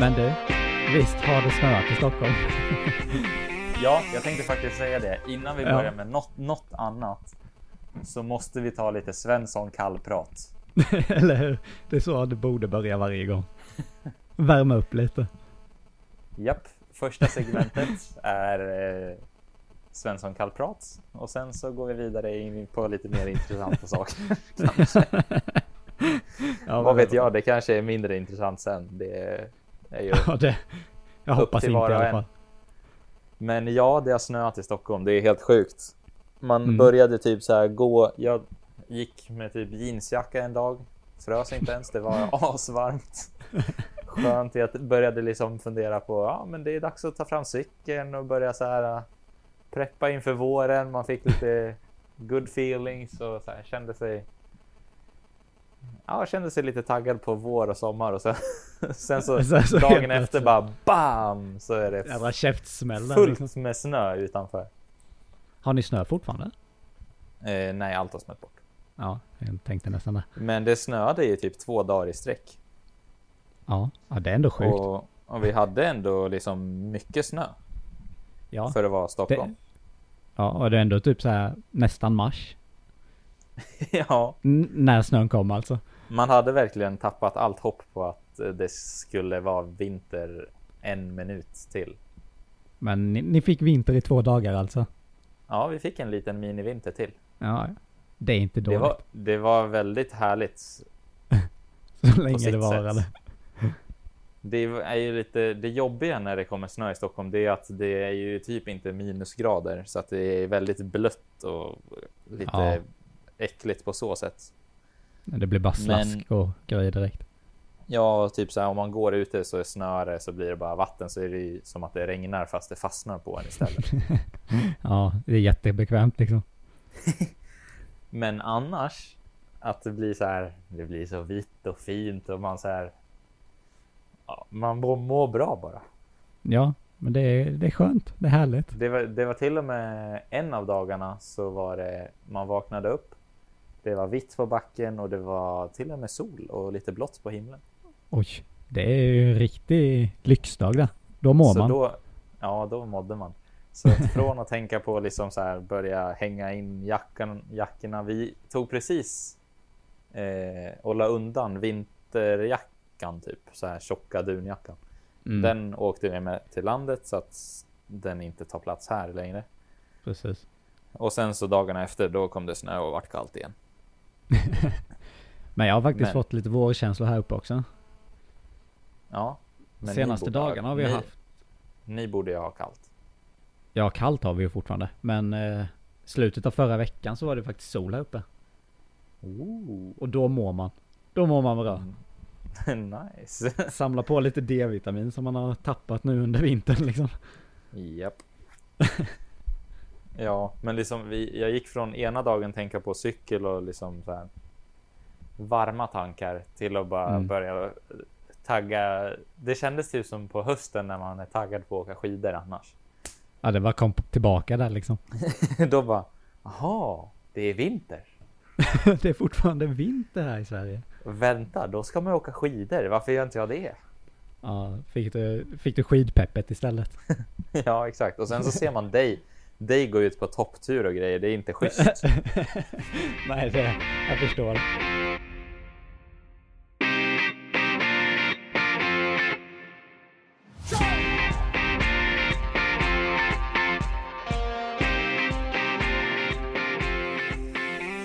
Men du, visst har det snöat i Stockholm? Ja, jag tänkte faktiskt säga det. Innan vi Ja. börjar med något, något annat så måste vi ta lite Svensson kallprat. Eller hur? Det är så det borde börja varje gång. Värma upp lite. Japp, första segmentet är eh, Svensson kallprat och sen så går vi vidare in på lite mer intressanta saker. Ja, Vad vet jag, det kanske är mindre intressant sen. Det är ju... Ja, det, jag hoppas inte i alla fall. Men ja, det har snöat i Stockholm. Det är helt sjukt. Man Mm. började typ så här gå. Jag gick med typ jeansjacka en dag. Frös inte ens. Det var asvarmt. Skönt. Jag började liksom fundera på ja, men det är dags att ta fram cykeln och börja så här äh, preppa inför våren. Man fick lite good feelings och så här, kände sig. Ja, kände sig lite taggad på vår och sommar och sen, sen så, Sen så dagen efter bara bam så är det Jävla käftsmäll där, fullt liksom. med snö utanför. Har ni snö fortfarande? Eh, nej, allt har smält bort. Ja, jag tänkte nästan det. Men det snöade i typ två dagar i sträck. Ja, ja det är ändå sjukt. Och, och vi hade ändå liksom mycket snö ja, för att vara Stockholm. ja, och det är ändå typ så här nästan mars. ja, N- när snön kom alltså. man hade verkligen tappat allt hopp på att eh, det skulle vara vinter en minut till. Men ni, ni fick vinter i två dagar alltså. Ja, vi fick en liten minivinter till. Ja, det är inte Det dåligt. var, det var väldigt härligt. så länge det varade. Det är ju lite det jobbiga när det kommer snö i Stockholm. Det är att det är ju typ inte minusgrader så att det är väldigt blött och lite Ja. Äckligt på så sätt. Det blir bara slask och grejer direkt. Ja, typ så här om man går ute så är snöre så blir det bara vatten så är det ju som att det regnar fast det fastnar på en istället. Ja, det är jättebekvämt liksom. Men annars att det blir så här. Det blir så vitt och fint och man så här. Ja, man mår, mår bra bara. Ja, men det är, det är skönt. Det är härligt. Det var, det var till och med en av dagarna så var det man vaknade upp. Det var vitt på backen och det var till och med sol och lite blått på himlen. Oj, det är ju en riktig lyxdag där. Då mår så man. Då, ja, då mådde man. Så att från att tänka på liksom så här börja hänga in jackan, jackorna. Vi tog precis eh, och la undan vinterjackan typ så här tjocka dunjackan. Mm, Den åkte vi med till landet så att den inte tar plats här längre. Precis. Och sen så dagarna efter då kom det snö och vart kallt igen. Men jag har faktiskt Men- fått lite vårkänslor här uppe också. Ja. Senaste dagarna har vi ni, haft. Ni borde ju ha kallt. Ja, kallt har vi ju fortfarande. Men eh, slutet av förra veckan så var det faktiskt sol här uppe. Ooh. Och då mår man. Då mår man bra. nice. Samla på lite D-vitamin som man har tappat nu under vintern liksom. Japp. Ja, men liksom vi, jag gick från ena dagen tänka på cykel och liksom så här varma tankar till att bara Mm. börja tagga. Det kändes typ som på hösten när man är taggad på att åka skidor annars. Ja, det var kom tillbaka där liksom. Då bara, aha, det är vinter. det är fortfarande vinter här i Sverige. Vänta, då ska man åka skidor. Varför gör inte jag det? Ja, fick du, fick du skidpeppet istället? ja, exakt. Och sen så ser man dig, dig gå ut på topptur och grejer. Det är inte schysst. Nej, det, jag förstår.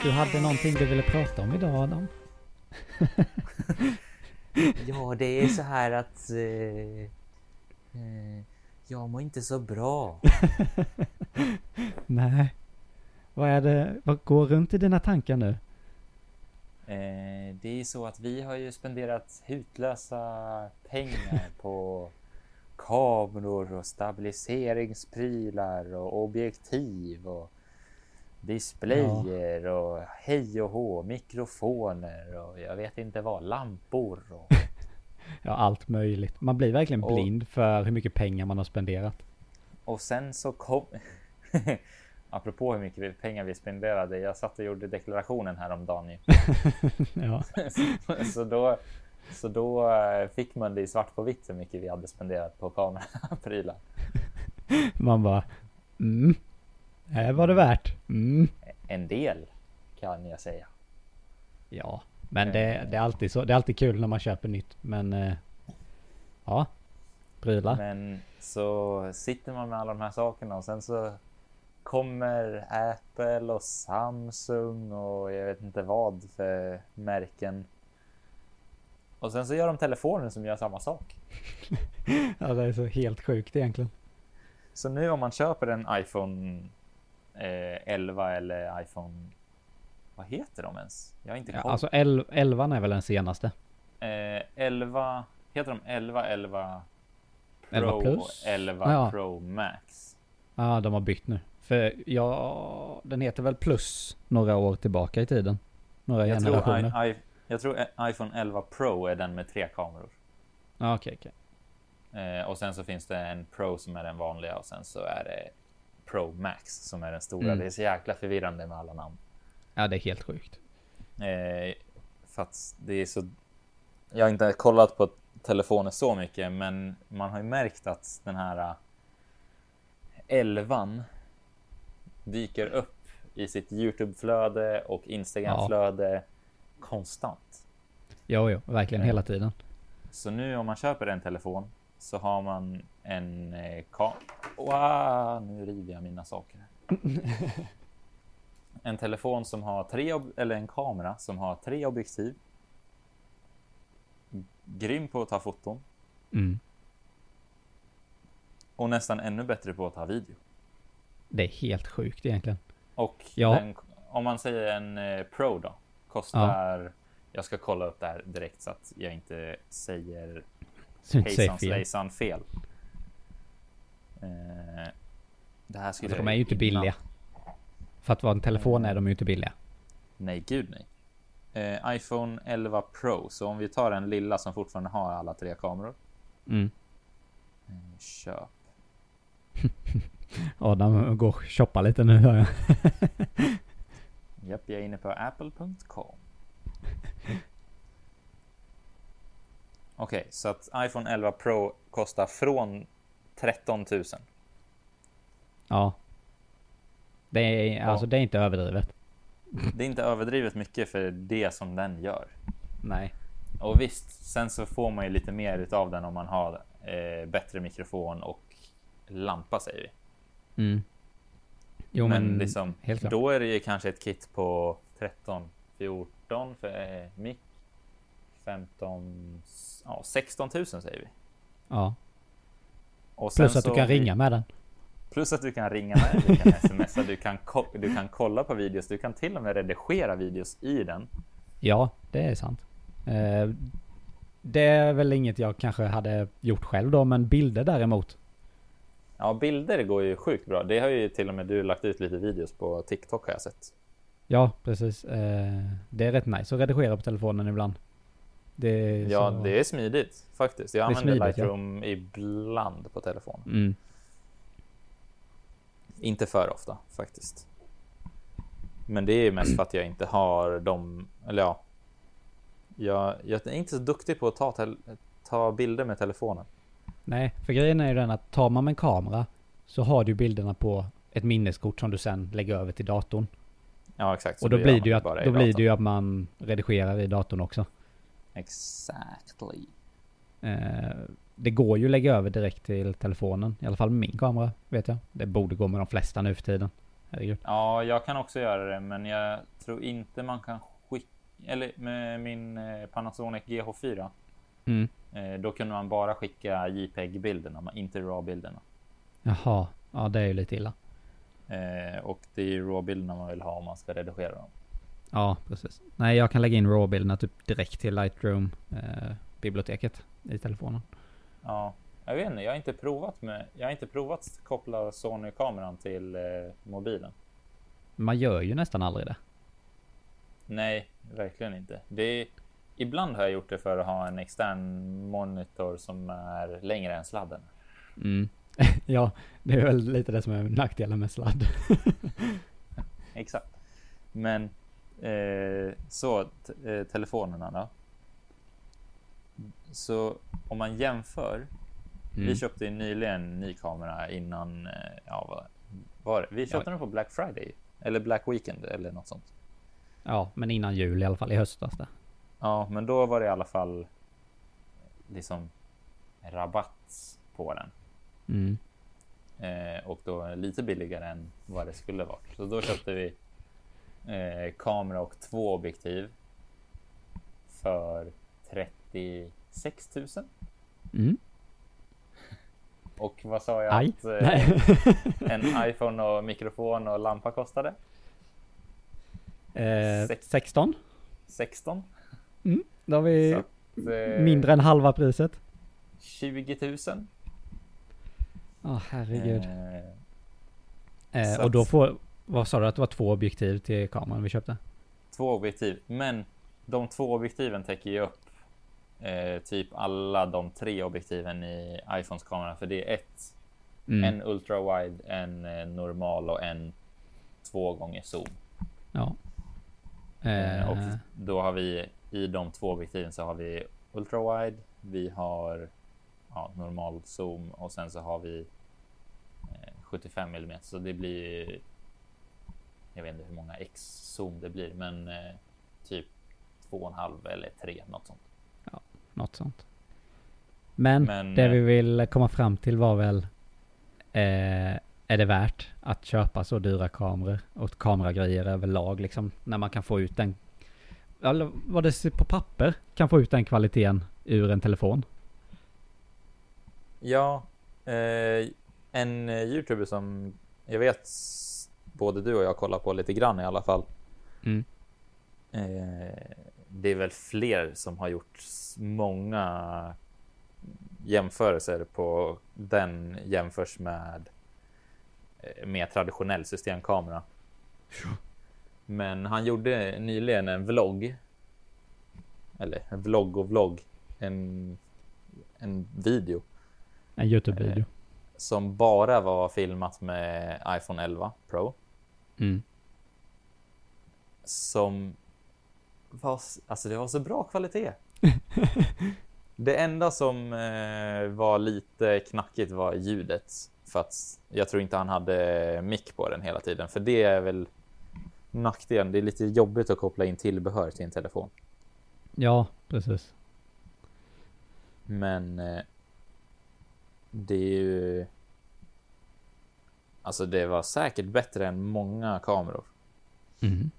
Du hade någonting du ville prata om idag Adam? Ja, det är så här att eh, eh, jag mår inte så bra. Nej. Vad är det, vad går runt i dina tankar nu? Eh, det är så att vi har ju spenderat hutlösa pengar på kameror och stabiliseringsprylar och objektiv och displayer och hej och hå, mikrofoner och jag vet inte vad, lampor och Ja, allt möjligt. Man blir verkligen Och- blind för hur mycket pengar man har spenderat. Och sen så kom... Apropå hur mycket pengar vi spenderade. Jag satt och gjorde deklarationen här om dagen ju. ja. Så då Så då eh, fick man det i svart på vitt hur mycket vi hade spenderat på kameraprylar. Man bara, mm. Här var det värt. Mm. En del kan jag säga. Ja, men det, det är alltid så. Det är alltid kul när man köper nytt. Men eh, ja, prylar. Men så sitter man med alla de här sakerna och sen så kommer Apple och Samsung och jag vet inte vad för märken. Och sen så gör de telefoner som gör samma sak. ja, det är så helt sjukt egentligen. Så nu om man köper en iPhone eh, 11 eller iPhone... Vad heter de ens? Jag har inte koll. Ja, alltså 11 är väl den senaste? Eh, 11... Heter de 11, 11 Pro, 11 plus? 11 Ja. Pro Max? Ja, de har bytt nu. För ja, den heter väl plus några år tillbaka i tiden. Några Jag tror, generationer. I, I, jag tror iPhone 11 Pro är den med tre kameror. Ja, okej, okej. Eh, och sen så finns det en Pro som är den vanliga och sen så är det Pro Max som är den stora. Mm. Det är så jäkla förvirrande med alla namn. Ja, det är helt sjukt. Eh, för att det är så... Jag har inte kollat på telefoner så mycket, men man har ju märkt att den här eh, 11 dyker upp i sitt Youtube-flöde och Instagram-flöde konstant. Jo, jo, verkligen Ja. hela tiden. Så nu om man köper en telefon så har man en eh, kam... Wow, nu river jag mina saker. en telefon som har tre, eller en kamera som har tre objektiv. Grym på att ta foton Mm. och nästan ännu bättre på att ta video. Det är helt sjukt egentligen. Och Ja. den, om man säger en eh, Pro då, kostar... Jag ska kolla upp det här direkt så att jag inte säger hejsan fel. svejsan fel. Eh, det här skulle Alltså, de är ju inte billiga. För att vara en telefon är de ju inte billiga. Nej, gud nej. Eh, iPhone 11 Pro, så om vi tar den lilla som fortfarande har alla tre kameror. Mm. Eh, köp. Adam går och shoppar lite nu hör jag. Japp, jag är inne på apple.com. Okej, så att iPhone 11 Pro kostar från 13 000. Ja. Det är, Ja. alltså det är inte överdrivet. Det är inte överdrivet mycket för det som den gör. Nej. Och visst, sen så får man ju lite mer utav den om man har eh, bättre mikrofon och lampa säger vi. Mm. Jo men, men, liksom, helt klart. då är det ju kanske ett kit på 13, 14 för eh, mick. 15, ja 16 000 säger vi. Ja. Och Plus att du kan vi- ringa med den. Plus att du kan ringa med, du kan smsa, du kan, du kan kolla på videos, du kan till och med redigera videos i den. Ja, det är sant. Eh, det är väl inget jag kanske hade gjort själv då, men bilder däremot. Ja, bilder går ju sjukt bra. Det har ju till och med du lagt ut lite videos på TikTok har jag sett. Ja, precis. Eh, det är rätt nice att redigera på telefonen ibland. Det Ja, så... det är smidigt faktiskt. Jag använder smidigt, ja. Lightroom ibland på telefonen. Mm. Inte för ofta faktiskt. Men det är mest för att jag inte har de, eller ja. Jag, jag är inte så duktig på att ta, ta bilder med telefonen. Nej, för grejen är ju den att tar man med en kamera så har du bilderna på ett minneskort som du sen lägger över till datorn. Ja, exakt. och då blir det ju att, då blir det ju att man redigerar i datorn också. Exactly. Eh, det går ju att lägga över direkt till telefonen. I alla fall min kamera, vet jag. Det borde gå med de flesta nu för tiden. Herregud. Ja, jag kan också göra det, men jag tror inte man kan skicka... Eller med min eh, Panasonic GH4. Mm. Eh, då kunde man bara skicka JPEG-bilderna, inte RAW-bilderna. Jaha, ja det är ju lite illa. Eh, och det är ju RAW-bilderna man vill ha om man ska redigera dem. Ja, precis. Nej, jag kan lägga in RAW-bilderna typ direkt till Lightroom-biblioteket i telefonen. Ja, jag vet inte. Jag har inte provat med. Jag har inte provat att koppla Sony-kameran till eh, mobilen. Man gör ju nästan aldrig det. Nej, verkligen inte. Det är, ibland har jag gjort det för att ha en extern monitor som är längre än sladden. Mm. ja, det är väl lite det som är nackdelen med sladd. Exakt. Men eh, så eh, telefonerna då. Så om man jämför. Mm. Vi köpte ju nyligen en ny kamera innan. eh, Ja, vad var det? Vi köpte den på Black Friday eller Black Weekend eller något sånt. Ja, men innan jul i alla fall, i höstas där. Ja, men då var det i alla fall liksom rabatt på den. Mm. Eh, och då lite billigare än vad det skulle varit. Så då köpte vi eh, kamera och två objektiv för 36 000. Mm. Och vad sa jag Aj. att eh, en iPhone och mikrofon och lampa kostade? eh, Sex- 16. 16. Då har vi att, eh, mindre än halva priset. 20 000. Ja, herregud. Eh, Eh, och då får, vad sa du att det var två objektiv till kameran vi köpte? två objektiv, men de två objektiven täcker ju upp eh, typ alla de tre objektiven i iPhones kamera, för det är ett, Mm. en ultra wide, en eh, normal och en två gånger zoom. Ja. Eh, Eh, och då har vi i de två objektiven så har vi ultra wide, vi har ja, normal zoom och sen så har vi eh, 75 mm, så det blir. Jag vet inte hur många x zoom det blir, men eh, typ två och en halv eller tre, något sånt. Något sånt. Men, Men, det eh, vi vill komma fram till var väl eh, Är det värt att köpa så dyra kameror och kameragrejer överlag liksom när man kan få ut den Eller vad det ser på papper kan få ut den kvaliteten ur en telefon. Ja, eh, en eh, youtuber som jag vet både du och jag kollar på lite grann i alla fall. Mm. Eh, det är väl fler som har gjort många jämförelser på den jämförs med eh, mer traditionell systemkamera. Men han gjorde nyligen en vlogg. Eller en vlogg och vlogg. En, en video En YouTube-video. som bara var filmat med iPhone 11 Pro. Mm. Som var, alltså det var så bra kvalitet. det enda som eh, var lite knackigt var ljudet. För att jag tror inte han hade mick på den hela tiden. För det är väl nackdelen. Det är lite jobbigt att koppla in tillbehör till en telefon. Ja, precis. Men eh, det är ju... Alltså det var säkert bättre än många kameror. Mm.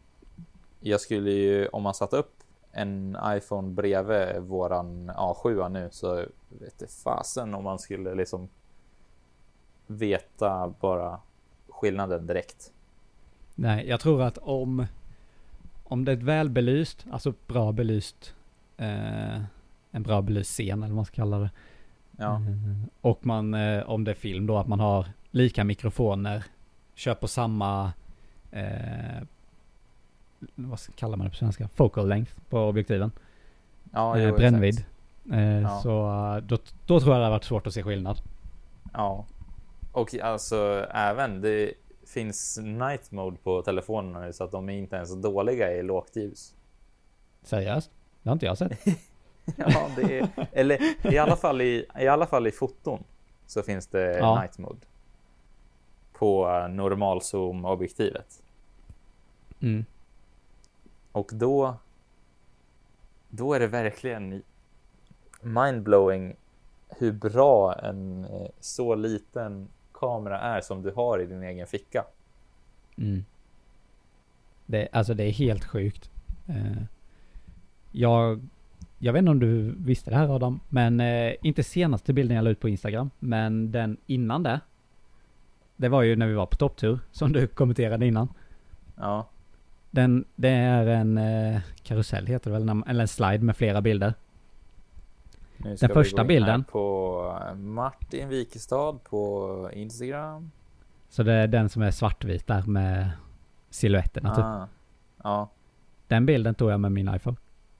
Jag skulle ju, om man satte upp en iPhone bredvid våran A7 nu så vet det fasen om man skulle liksom veta bara skillnaden direkt. Nej, jag tror att om om det är ett välbelyst, alltså bra belyst, eh, en bra belyst scen eller vad man ska kalla det. Ja, Eh, Och man, eh, om det är film då, att man har lika mikrofoner, kör på samma, eh, vad kallar man det på svenska? Focal length på objektiven. ja eh, jo, brännvidd. Eh, Ja. Så då, då tror jag det har varit svårt att se skillnad. Ja, och alltså även det finns night mode på telefonerna nu så att de är inte ens dåliga i lågt ljus. Seriöst? Det har inte jag sett. Ja, det är, eller i alla fall i, i alla fall i foton så finns det Ja. night mode. På eh, normalzoom objektivet Mm. Och då. Då är det verkligen mindblowing hur bra en eh, så liten kamera är som du har i din egen ficka. Mm. Det, alltså det är helt sjukt. Eh, jag, jag vet inte om du visste det här Adam, men eh, inte senaste bilden jag la ut på Instagram, men den innan det. Det var ju när vi var på topptur, som du kommenterade innan. Ja, Den, det är en eh, karusell heter det väl, eller en slide med flera bilder. nu ska vi första gå in bilden. här På eh, Martin Wikestad på Instagram. Så det är den som är svartvit där med silhuetterna typ. Ah, ja, Den bilden tog jag med min iPhone.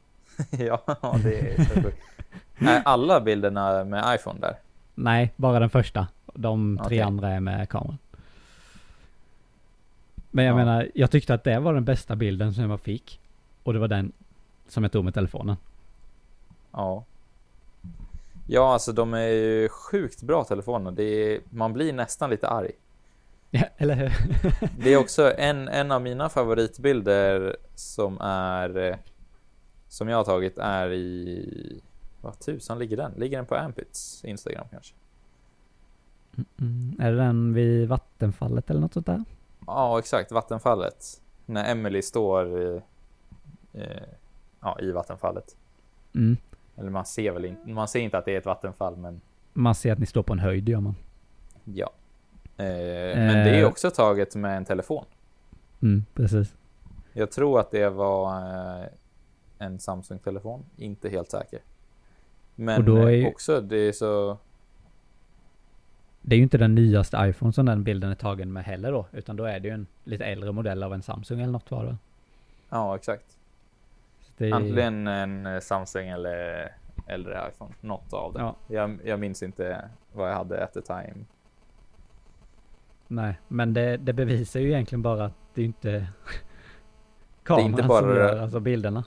ja, det är så sjukt. Är alla bilderna med iPhone där? Nej, bara den första. De tre Okej. andra är med kameran. Men jag Ja. menar, jag tyckte att det var den bästa bilden som jag fick. Och det var den som jag tog med telefonen. Ja. Ja, alltså de är ju sjukt bra telefoner. Det är, man blir nästan lite arg. Ja, eller hur? Det är också en, en av mina favoritbilder som är eh, som jag har tagit är i vad tusan ligger den? Ligger den på Ampits Instagram kanske? Mm, är det den vid vattenfallet eller något sånt där? Ja, exakt. Vattenfallet. När Emily står i, eh, ja, i vattenfallet. Mm. Eller man ser väl inte, man ser inte att det är ett vattenfall, men Man ser att ni står på en höjd, gör man. ja. Eh, men det är Eh. också taget med en telefon. Mm, precis. Jag tror att det var eh, en Samsung-telefon, inte helt säker. Men Och då är eh, ju- också, det är så... Det är ju inte den nyaste iPhone som den bilden är tagen med heller då, utan då är det ju en lite äldre modell av en Samsung eller något var det Ja, exakt. Det är- Antingen en eh, Samsung eller äldre iPhone. Något av dem. Ja, Jag, jag minns inte vad jag hade at the time. nej, men det, det bevisar ju egentligen bara att det är inte kameran inte som bara- gör alltså bilderna.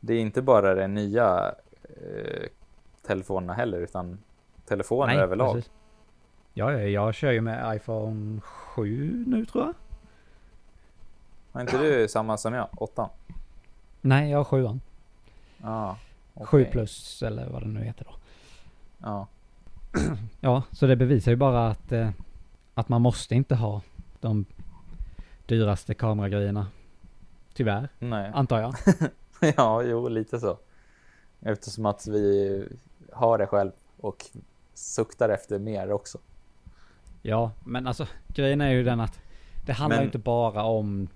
Det är inte bara de nya eh, telefonerna heller, utan telefoner överlag. precis. Ja, ja, jag kör ju med iPhone 7 nu tror jag. Har inte du samma som jag? Åttan? Nej, jag har 7 Ja. 7 okej. plus eller vad det nu heter då. Ja. Ja, så det bevisar ju bara att, eh, att man måste inte ha de dyraste kameragrejerna. Tyvärr, Nej. antar jag. ja, jo, lite så. Eftersom att vi har det själv och suktar efter mer också. Ja, men alltså grejen är ju den att det handlar Men- ju inte bara om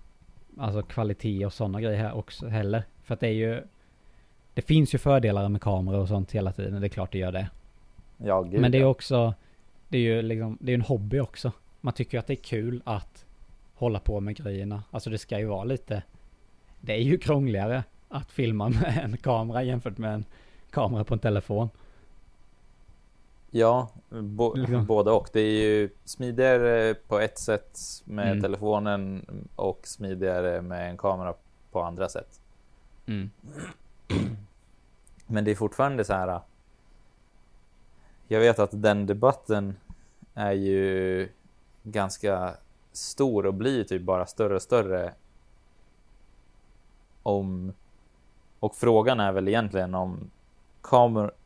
alltså kvalitet och sådana grejer här också heller. För att det är ju Det finns ju fördelar med kameror och sånt hela tiden, det är klart det gör det. Ja, gud Men det är också Det är ju liksom, det är en hobby också. Man tycker ju att det är kul att hålla på med grejerna. Alltså det ska ju vara lite Det är ju krångligare att filma med en kamera jämfört med en kamera på en telefon. Ja, bo- Liksom. både och. Det är ju smidigare på ett sätt med Mm. telefonen och smidigare med en kamera på andra sätt. Mm. Men det är fortfarande så här. Jag vet att den debatten är ju ganska stor och blir typ bara större och större. Om och frågan är väl egentligen om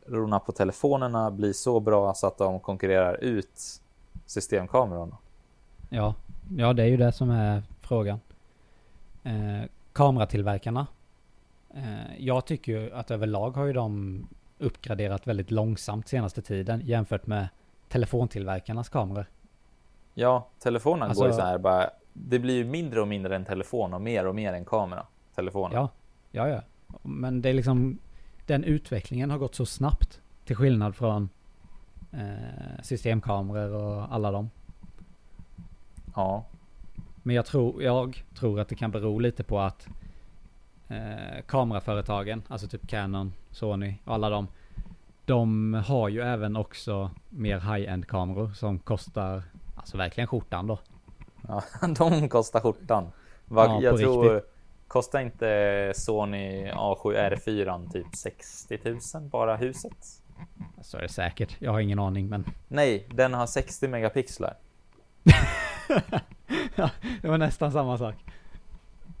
kamerorna på telefonerna blir så bra så att de konkurrerar ut systemkamerorna. Ja, ja det är ju det som är frågan. Eh, kameratillverkarna. Eh, jag tycker ju att överlag har ju de uppgraderat väldigt långsamt senaste tiden jämfört med telefontillverkarnas kameror. Ja, telefonen Alltså- går ju så här bara. Det blir ju mindre och mindre en telefon och mer och mer en kamera. Telefonen. Ja, ja, ja. Men det är liksom den utvecklingen har gått så snabbt till skillnad från eh, systemkameror och alla dem. ja. Men jag tror, jag tror att det kan bero lite på att eh, kameraföretagen, alltså typ Canon, Sony och alla dem. De har ju även också mer high-end kameror som kostar, alltså verkligen skjortan då. Ja, de kostar skjortan. Va, Ja, jag tror, riktigt. Kostar inte Sony A7R4 typ 60 000 bara huset? Så är det säkert, jag har ingen aning men. Nej, den har 60 megapixlar. ja, det var nästan samma sak.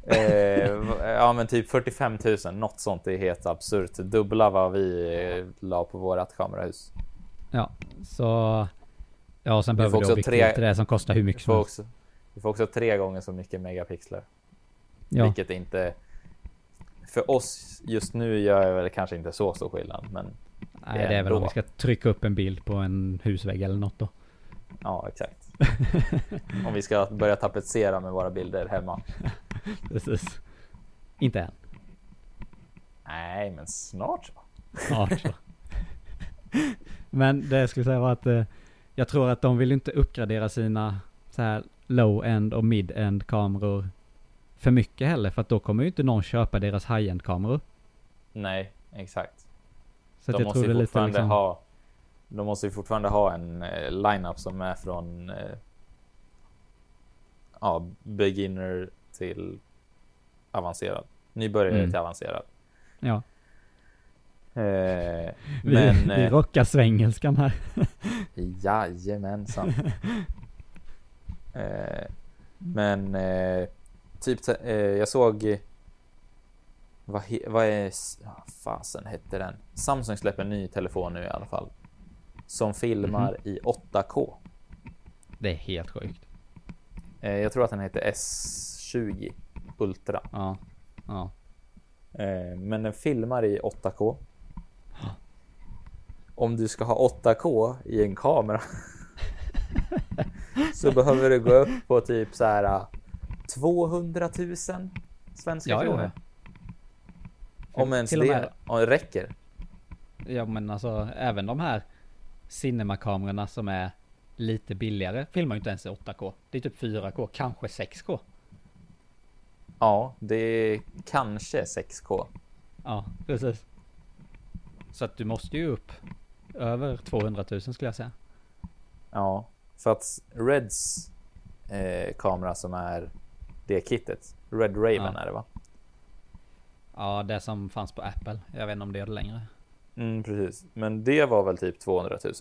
Eh, ja, men typ 45 000, något sånt är helt absurt. Dubbla vad vi eh, la på vårat kamerahus. Ja, så... Ja, och sen Du behöver du objektiv tre- till det som kostar hur Du mycket som helst. också, du får också tre gånger så mycket megapixlar. Ja, Vilket inte... För oss just nu gör väl kanske inte så stor skillnad, men nej, det är väl om vi ska trycka upp en bild på en husvägg eller något då. ja, exakt. Om vi ska börja tapetsera med våra bilder hemma. Precis. Inte än. Nej, men snart så. Snart så. Men det jag skulle säga var att eh, jag tror att de vill inte uppgradera sina så här low-end och mid-end kameror för mycket heller. För att då kommer ju inte någon köpa deras high-end kameror. Nej, exakt. Så de jag måste tror det lite fortfarande liksom, ha... De måste ju fortfarande ha en eh, line-up som är från... Eh, ja, beginner till avancerad. Nybörjare Mm. till avancerad. Ja, Eh, Vi, men, vi eh, rockar svengelskan här. jajamensan. Eh, men eh, typ, eh, jag såg vad, vad är, ja, fasen hette den? Samsung släpper en ny telefon nu i alla fall. Som filmar i 8K. Det är helt sjukt. Eh, jag tror att den heter S20 Ultra. Ja. Ja. Eh, men den filmar i 8K. Om du ska ha 8K i en kamera så behöver du gå upp på typ så här 200 000 svenska Ja, ja, kronor. Om ens Till det ja, det räcker. Ja men alltså även de här Cinema-kamerorna som är lite billigare filmar ju inte ens i 8K. Det är typ 4K, kanske 6K. Ja, det är kanske 6K. Ja, precis. Så att du måste ju upp över 200 000 skulle jag säga. Ja, för att Reds eh, kamera som är det kittet. Red Raven Ja. är det va? Ja, det som fanns på Apple. Jag vet inte om det är det längre. Mm, precis. Men det var väl typ 200 000?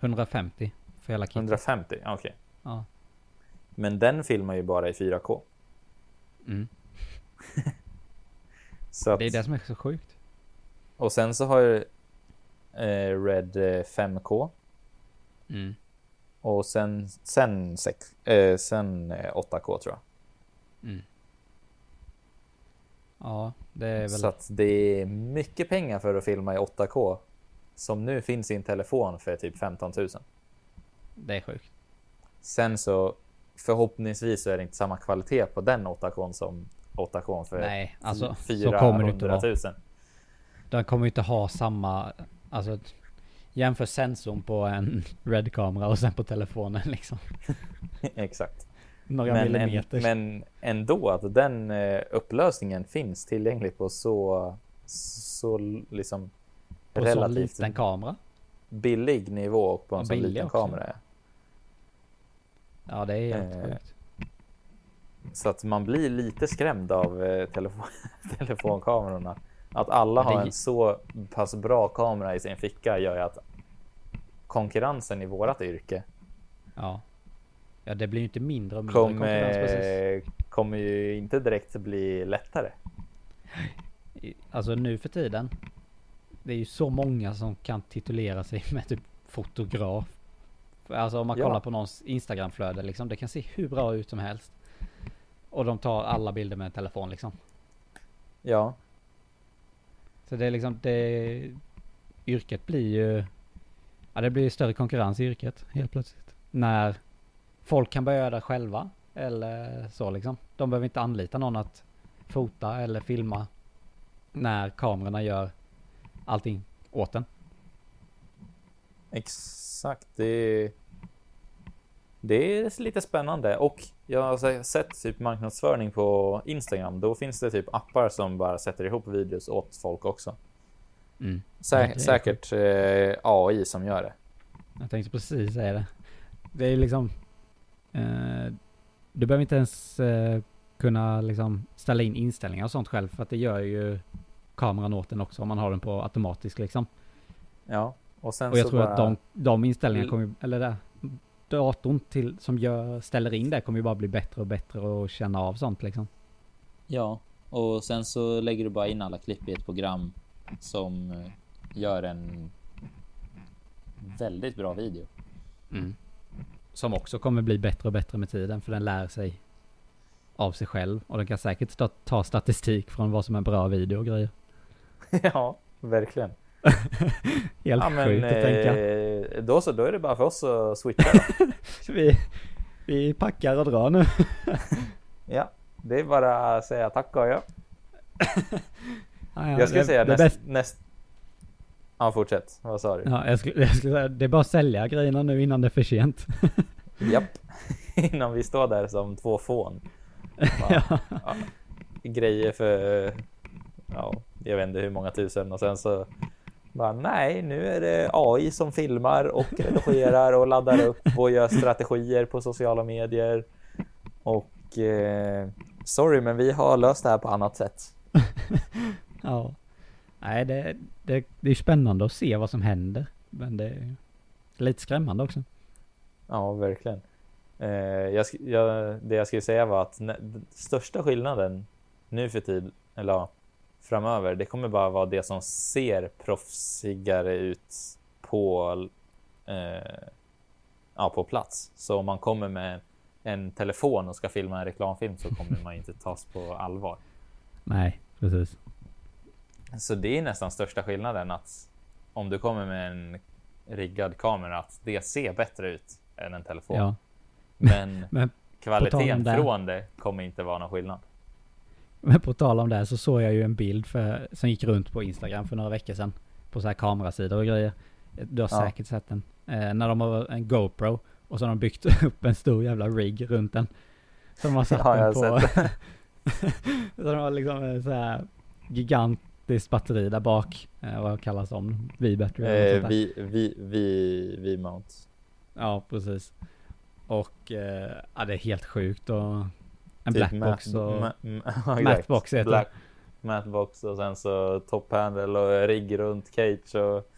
150 för hela kittet. 150? Okej. Ja. Men den filmar ju bara i 4K. Mm. Att, Det är det som är så sjukt. Och sen så har eh, Red eh, 5K. Mm. Och sen, sen, sex, eh, sen eh, 8K tror jag. Mm. Ja, det är väl... Så att det är mycket pengar för att filma i 8K. Som nu finns i en telefon för typ 15 000. Det är sjukt. Sen så förhoppningsvis så är det inte samma kvalitet på den 8K som 8K för Nej, alltså så 400 kommer det inte 000. vara. Den kommer inte ha samma... Alltså... Jämför sensorn på en Red-kamera och sen på telefonen liksom. Exakt. Några Men, en, millimeter. men ändå att den eh, upplösningen finns tillgänglig på så, så liksom på en relativt liten kamera. billig nivå och på en Ja, billig liten också. kamera. Ja, det är helt Eh, sjukt. Så att man blir lite skrämd av eh, telefon telefonkamerorna. Att alla har en så pass bra kamera i sin ficka gör ju att konkurrensen i vårat yrke Ja. Ja, det blir ju inte mindre och mindre konkurrens precis. kommer, ju inte direkt bli lättare. Alltså nu för tiden. Det är ju så många som kan titulera sig med typ fotograf. Alltså om man Ja. kollar på någons Instagramflöde liksom. Det kan se hur bra ut som helst. Och de tar alla bilder med en telefon liksom. Ja, så det är liksom det. Yrket blir ju. Ja det blir ju större konkurrens i yrket helt plötsligt. När folk kan börja göra det själva. Eller så liksom. De behöver inte anlita någon att fota eller filma. När kamerorna gör allting åt en. exakt. Det, det är lite spännande och jag har sett typ marknadsföring på Instagram. Då finns det typ appar som bara sätter ihop videos åt folk också. Mm. Sä är säkert eh, AI som gör det. Jag tänkte precis säga det. Det är liksom. Eh, du behöver inte ens eh, kunna liksom ställa in inställningar och sånt själv. För att det gör ju kameran åt en också om man har den på automatisk liksom. Ja, och sen Och jag så tror bara... att de, de inställningarna kommer eller det, datorn till, som gör, ställer in det kommer ju bara bli bättre och bättre och känna av sånt liksom. Ja, och sen så lägger du bara in alla klipp i ett program som eh, gör en väldigt bra video. Mm. Som också kommer bli bättre och bättre med tiden för den lär sig av sig själv. Och den kan säkert ta, ta statistik från vad som är bra video och grejer. ja, verkligen. Helt ja, men sjukt att tänka. eh, då så, då är det bara för oss att switcha då. Vi, vi packar och drar nu. Ja, det är bara att säga tack och ja. Ja, ja, Jag skulle det- säga det näst, bäst- näst... Ja, fortsätt. Vad sa du? Ja, jag skulle, jag skulle säga, det är bara att sälja grejerna nu innan det är för sent. Japp. Innan vi står där som två fån. ja. ja, grejer för, ja, jag vet inte hur många tusen och sen så bara, nej, nu är det AI som filmar och redigerar och laddar upp och gör strategier på sociala medier. Och eh, sorry, men vi har löst det här på annat sätt. ja. Nej, det, det, det är spännande att se vad som händer. Men det är lite skrämmande också. Ja, verkligen. Eh, jag, jag, det jag skulle säga var att största skillnaden nu för tid, eller ja, framöver, det kommer bara vara det som ser proffsigare ut på, eh, ja, på plats. Så om man kommer med en telefon och ska filma en reklamfilm så kommer man inte tas på allvar. Nej, precis. Så det är nästan största skillnaden att om du kommer med en riggad kamera att det ser bättre ut än en telefon. Ja. Men, Men kvaliteten från det kommer inte vara någon skillnad. Men på tal om det så såg jag ju en bild för, som gick runt på Instagram för några veckor sedan. På så här kamerasidor och grejer. Du har ja. säkert sett den. Eh, när de har en GoPro och så har de byggt upp en stor jävla rig runt den. Som har satt ja, den på. så de har liksom en så här gigantiskt batteri där bak. Eh, vad kallas de? V-battery? Eh, V-mount. Ja, precis. Och eh, ja, det är helt sjukt och en typ blackbox och... Ma ma Mattbox heter Black, Mattbox och sen så top handle och rigg runt cage och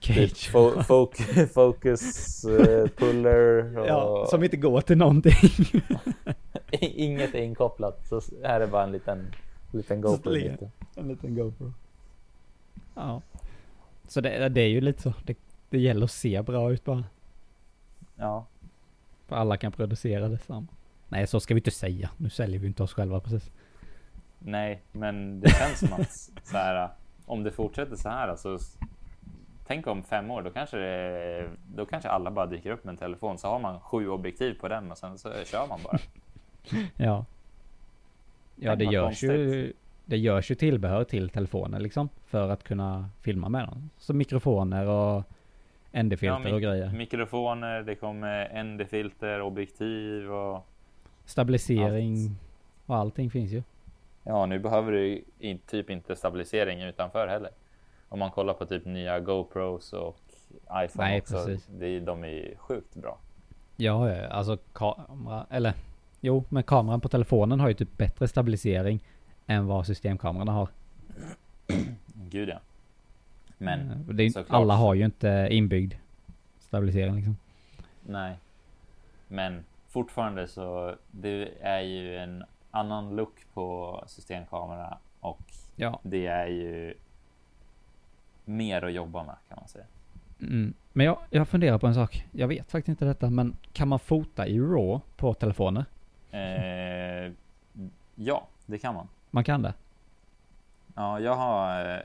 Cage. Typ fo fo focus uh, puller. Och... Ja, som inte går till någonting. Inget är inkopplat. Så här är bara en liten, liten GoPro. En liten GoPro. Ja. Så det, det är ju lite så. Det, det gäller att se bra ut bara. Ja. För alla kan producera detsamma. Nej, så ska vi inte säga. Nu säljer vi inte oss själva precis. Nej, men det känns som att så här, om det fortsätter så här så tänk om fem år, då kanske, det, då kanske alla bara dyker upp med en telefon så har man sju objektiv på den och sen så kör man bara. ja. Ja, det görs konstigt. ju. Det görs ju tillbehör till telefoner liksom för att kunna filma med dem. Som mikrofoner och ND-filter ja, och grejer. Mikrofoner, det kommer ND-filter, objektiv och stabilisering allt. och allting finns ju. Ja, nu behöver du typ inte stabilisering utanför heller om man kollar på typ nya GoPros och iPhone Nej, också, precis. Det, de är sjukt bra. Ja, alltså kamera, eller jo, men kameran på telefonen har ju typ bättre stabilisering än vad systemkamerorna har. Gud ja. Men eh, det är, alla har ju inte inbyggd stabilisering liksom. Nej. Men fortfarande så det är ju en annan look på systemkamera och ja. det är ju mer att jobba med kan man säga. Mm. Men jag, jag funderar på en sak. Jag vet faktiskt inte detta, men kan man fota i RAW på telefoner? Eh, ja, det kan man. Man kan det? Ja, jag har eh,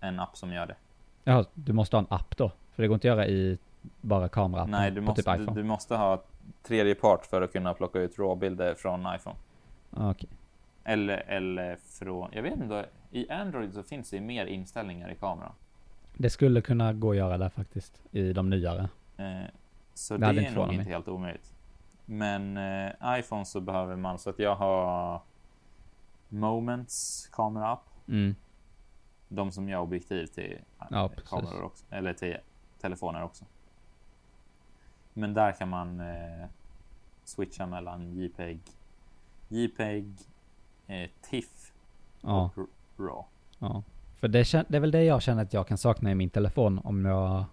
en app som gör det. Ja, du måste ha en app då? För det går inte att göra i bara kamera Nej, du måste, typ du, du, måste ha tredje part för att kunna plocka ut RAW-bilder från iPhone. Ah. Okay. Eller, eller från, jag vet inte, i Android så finns det mer inställningar i kameran. Det skulle kunna gå att göra där faktiskt i de nyare. Eh, så det, det är nog inte helt omöjligt. Men eh, iPhone så behöver man så att jag har Moments kamera-app. Mm. De som gör objektiv till ja, kameror också, eller till telefoner också. Men där kan man eh, switcha mellan JPEG, JPEG, eh, TIFF ja. och RAW. Ja. För det, det är väl det jag känner att jag kan sakna i min telefon om jag,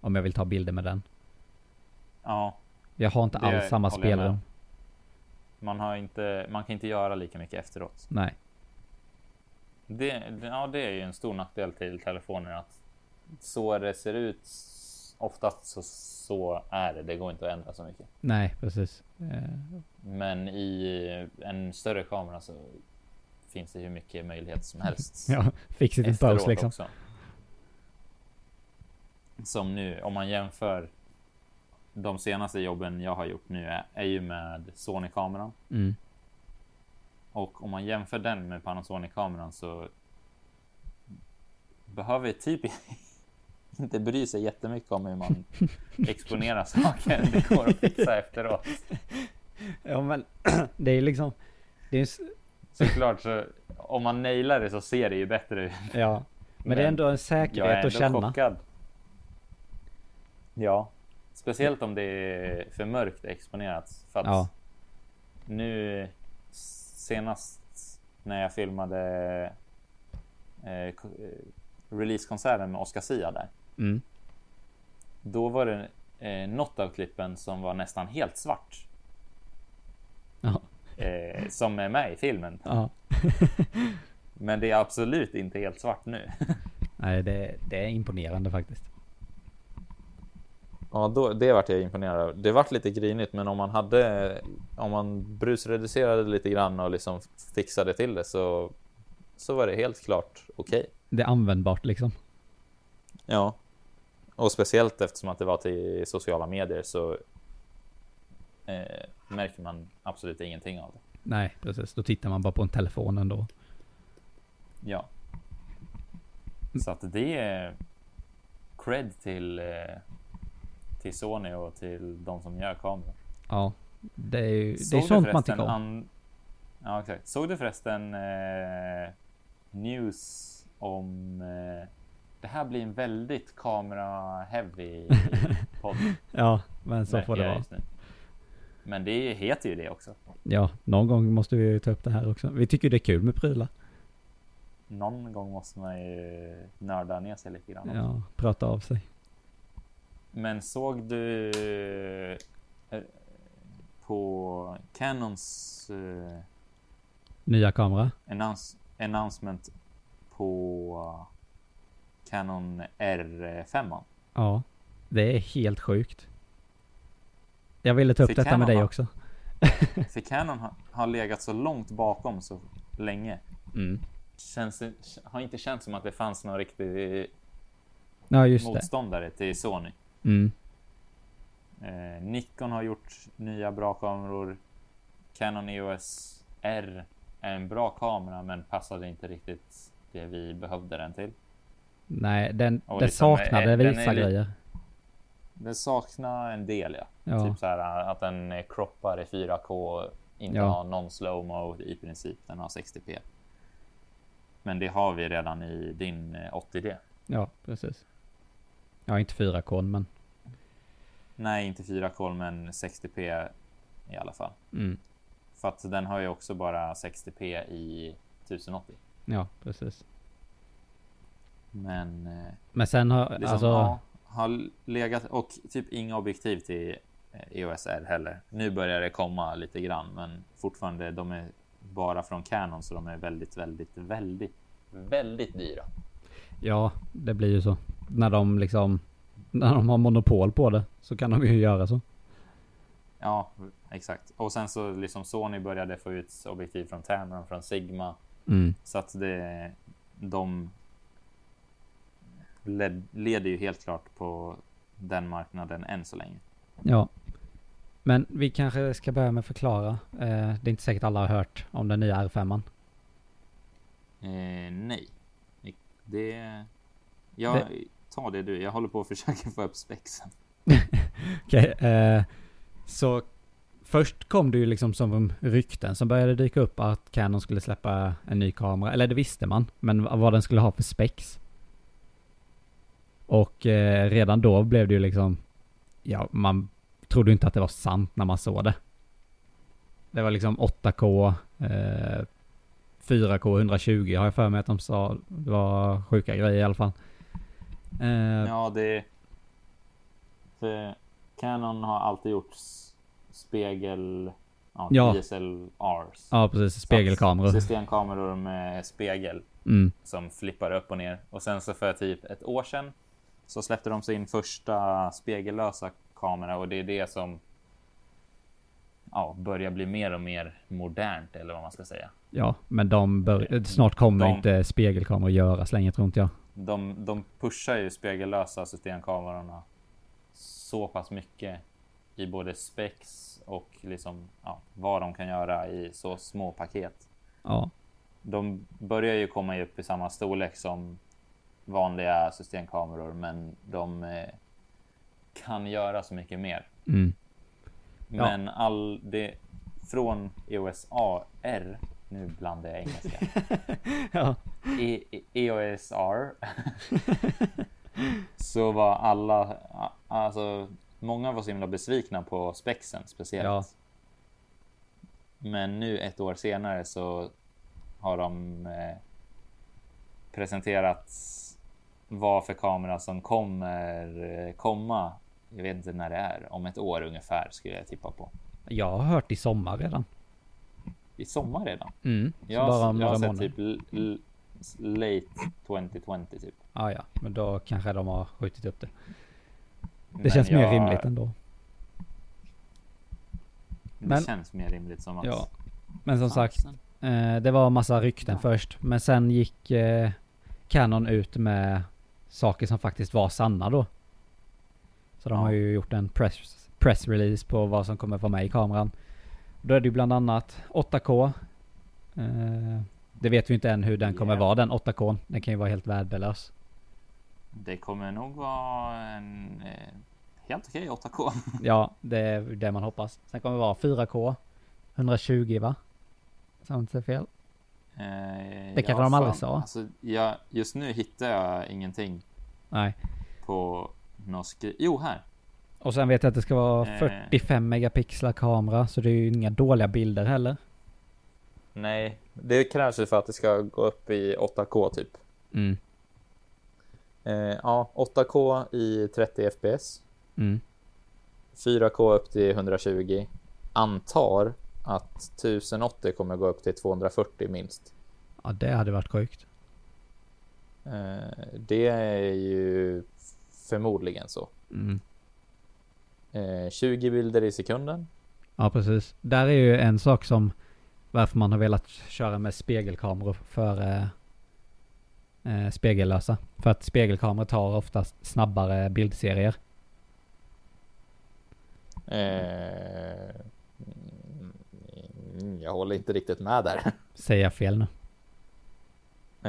om jag vill ta bilder med den. Ja. Jag har inte alls samma spelrum. Man har inte, man kan inte göra lika mycket efteråt. Nej. Det, ja, det är ju en stor nackdel till telefoner att så det ser ut oftast så, så är det. Det går inte att ändra så mycket. Nej, precis. Eh. Men i en större kamera så finns det hur mycket möjligheter som helst. ja, fix it in post liksom. Också. Som nu, om man jämför de senaste jobben jag har gjort nu är, är ju med Sony-kameran. Mm. Och om man jämför den med Panasonic-kameran så behöver typ inte bry sig jättemycket om hur man exponerar saker. Det går att fixa efteråt. Ja men det är liksom det är såklart så om man nailar det så ser det ju bättre ut. Ja, men, men det är ändå en säkerhet att känna. Chockad. Ja, speciellt om det är för mörkt exponerat. För att ja. nu senast när jag filmade eh, eh, releasekonserten med Oscar Sia där. Mm. Då var det eh, något av klippen som var nästan helt svart. Ja. Eh, som är med i filmen. ja. Men det är absolut inte helt svart nu. Nej, det, det är imponerande faktiskt. Ja, då, det vart jag imponerad av. Det vart lite grinigt, men om man hade, om man brusreducerade lite grann och liksom fixade till det så, så var det helt klart okej. Det är användbart liksom. Ja, och speciellt eftersom att det var till sociala medier så eh, märker man absolut ingenting av det. Nej, precis. Då tittar man bara på en telefon ändå. Ja. Så att det är cred till, eh, till Sony och till de som gör kameror. Ja, det är ju det är sånt man tycker om. an- Ja, exakt. Såg du förresten eh, news om... Eh, det här blir en väldigt kamera-heavy podd. Ja, men så får det vara. Men det heter ju det också. Ja, någon gång måste vi ju ta upp det här också. Vi tycker det är kul med prylar. Någon gång måste man ju nörda ner sig lite grann. också. Ja, prata av sig. Men såg du eh, på Canons eh, Nya kamera. announce, announcement på Canon R5? Ja, det är helt sjukt. Jag ville ta upp Fick detta Canon med dig ha- också. För Canon har, har legat så långt bakom så länge. Mm. Känns, har inte känts som att det fanns någon riktig Ja, just det. motståndare till Sony. Mm. Eh, Nikon har gjort nya bra kameror. Canon EOS R är en bra kamera men passade inte riktigt det vi behövde den till. Nej, den, det liksom, saknade den vissa li- grejer. Den saknar en del ja. Ja, Typ så här att den kroppar i 4K, inte Ja. har någon slow-mo i princip. Den har 60p. Men det har vi redan i din eh, 80D. ja, precis. Ja, inte 4K men. Nej, inte 4K men 60p i alla fall. Mm. För att den har ju också bara 60p i 1080. Ja, precis. Men eh, Men sen har, liksom, alltså, ja, har legat och typ inga objektiv till eh, EOS R heller. Nu börjar det komma lite grann, men fortfarande de är bara från Canon så de är väldigt, väldigt, väldigt, väldigt dyra. ja, det blir ju så. När de liksom, när de har monopol på det så kan de ju göra så. Ja, exakt. Och sen så liksom Sony började få ut objektiv från Tamron, från Sigma. Mm. Så att det, de leder ju helt klart på den marknaden än så länge. Ja. Men vi kanske ska börja med att förklara. Eh, det är inte säkert alla har hört om den nya R5. Eh, nej. Det... Jag tar det du. Jag håller på att försöka få upp spexen. Okej, eh, så först kom det ju liksom som rykten som började dyka upp att Canon skulle släppa en ny kamera. Eller det visste man, men vad den skulle ha för specs. Och eh, redan då blev det ju liksom, ja, man trodde inte att det var sant när man såg det. Det var liksom 8K, eh, 4K 120 har jag för mig att de sa. Det var sjuka grejer i alla fall. Eh, Ja, det... För Canon har alltid gjort spegel... Ja, Ja. DSLRs. ja, precis. Spegelkameror. Systemkameror med spegel Mm. som flippar upp och ner. Och sen så för typ ett år sedan så släppte de sin första spegellösa kamera och det är det som ja, börjar bli mer och mer modernt eller vad man ska säga. Ja, men de bör, snart kommer De- inte spegelkameror göras längre tror inte jag. De, de pushar ju spegellösa systemkamerorna så pass mycket i både specs och liksom, ja, vad de kan göra i så små paket. Ja, De börjar ju komma upp i samma storlek som vanliga systemkameror, men de eh, kan göra så mycket mer. mm. Ja. Men all det från EOS AR, nu blandar jag engelska, ja. E- E- EOS R så var alla, alltså många var så himla besvikna på spexen speciellt. Ja. Men nu ett år senare så har de eh, presenterat vad för kamera som kommer eh, komma. Jag vet inte när det är. Om ett år ungefär skulle jag tippa på. Jag har hört i sommar redan. I sommar redan? Mm, Jag, bara jag om har några sett månader. typ late 2020 typ. Ah, ja, men då kanske de har skjutit upp det. Det Men känns mer jag- rimligt ändå. Det Men- känns mer rimligt som att... Ja. Men som sagt, eh, det var massa rykten Ja. först. Men sen gick eh, Canon ut med saker som faktiskt var sanna då. Så de har ju gjort en press, pressrelease på vad som kommer vara med i kameran. Då är det ju bland annat 8K. Eh, det vet vi inte än hur den kommer Yeah. vara den 8K. Den kan ju vara helt värdelös. Det kommer nog vara en eh, helt okej 8K. Ja, det är det man hoppas. Sen kommer det vara 4K. 120 va? Så inte fel. Eh, Det kanske de aldrig sa. Alltså, jag, just nu hittar jag ingenting Nej. på skri- Jo, här. Och sen vet jag att det ska vara Eh. 45 megapixlar kamera. Så det är ju inga dåliga bilder heller. Nej, det krävs ju för att det ska gå upp i 8K typ. Mm. Eh, ja, 8K i 30 FPS. Mm. 4K upp till 120. Antar att 1080 kommer gå upp till 240 minst. Ja, det hade varit sjukt. Eh, det är ju förmodligen så. Mm. Eh, 20 bilder i sekunden. Ja, precis. Där är ju en sak som varför man har velat köra med spegelkameror före eh, spegellösa. För att spegelkameror tar oftast snabbare bildserier. Eh, mm, jag håller inte riktigt med där. Säger jag fel nu?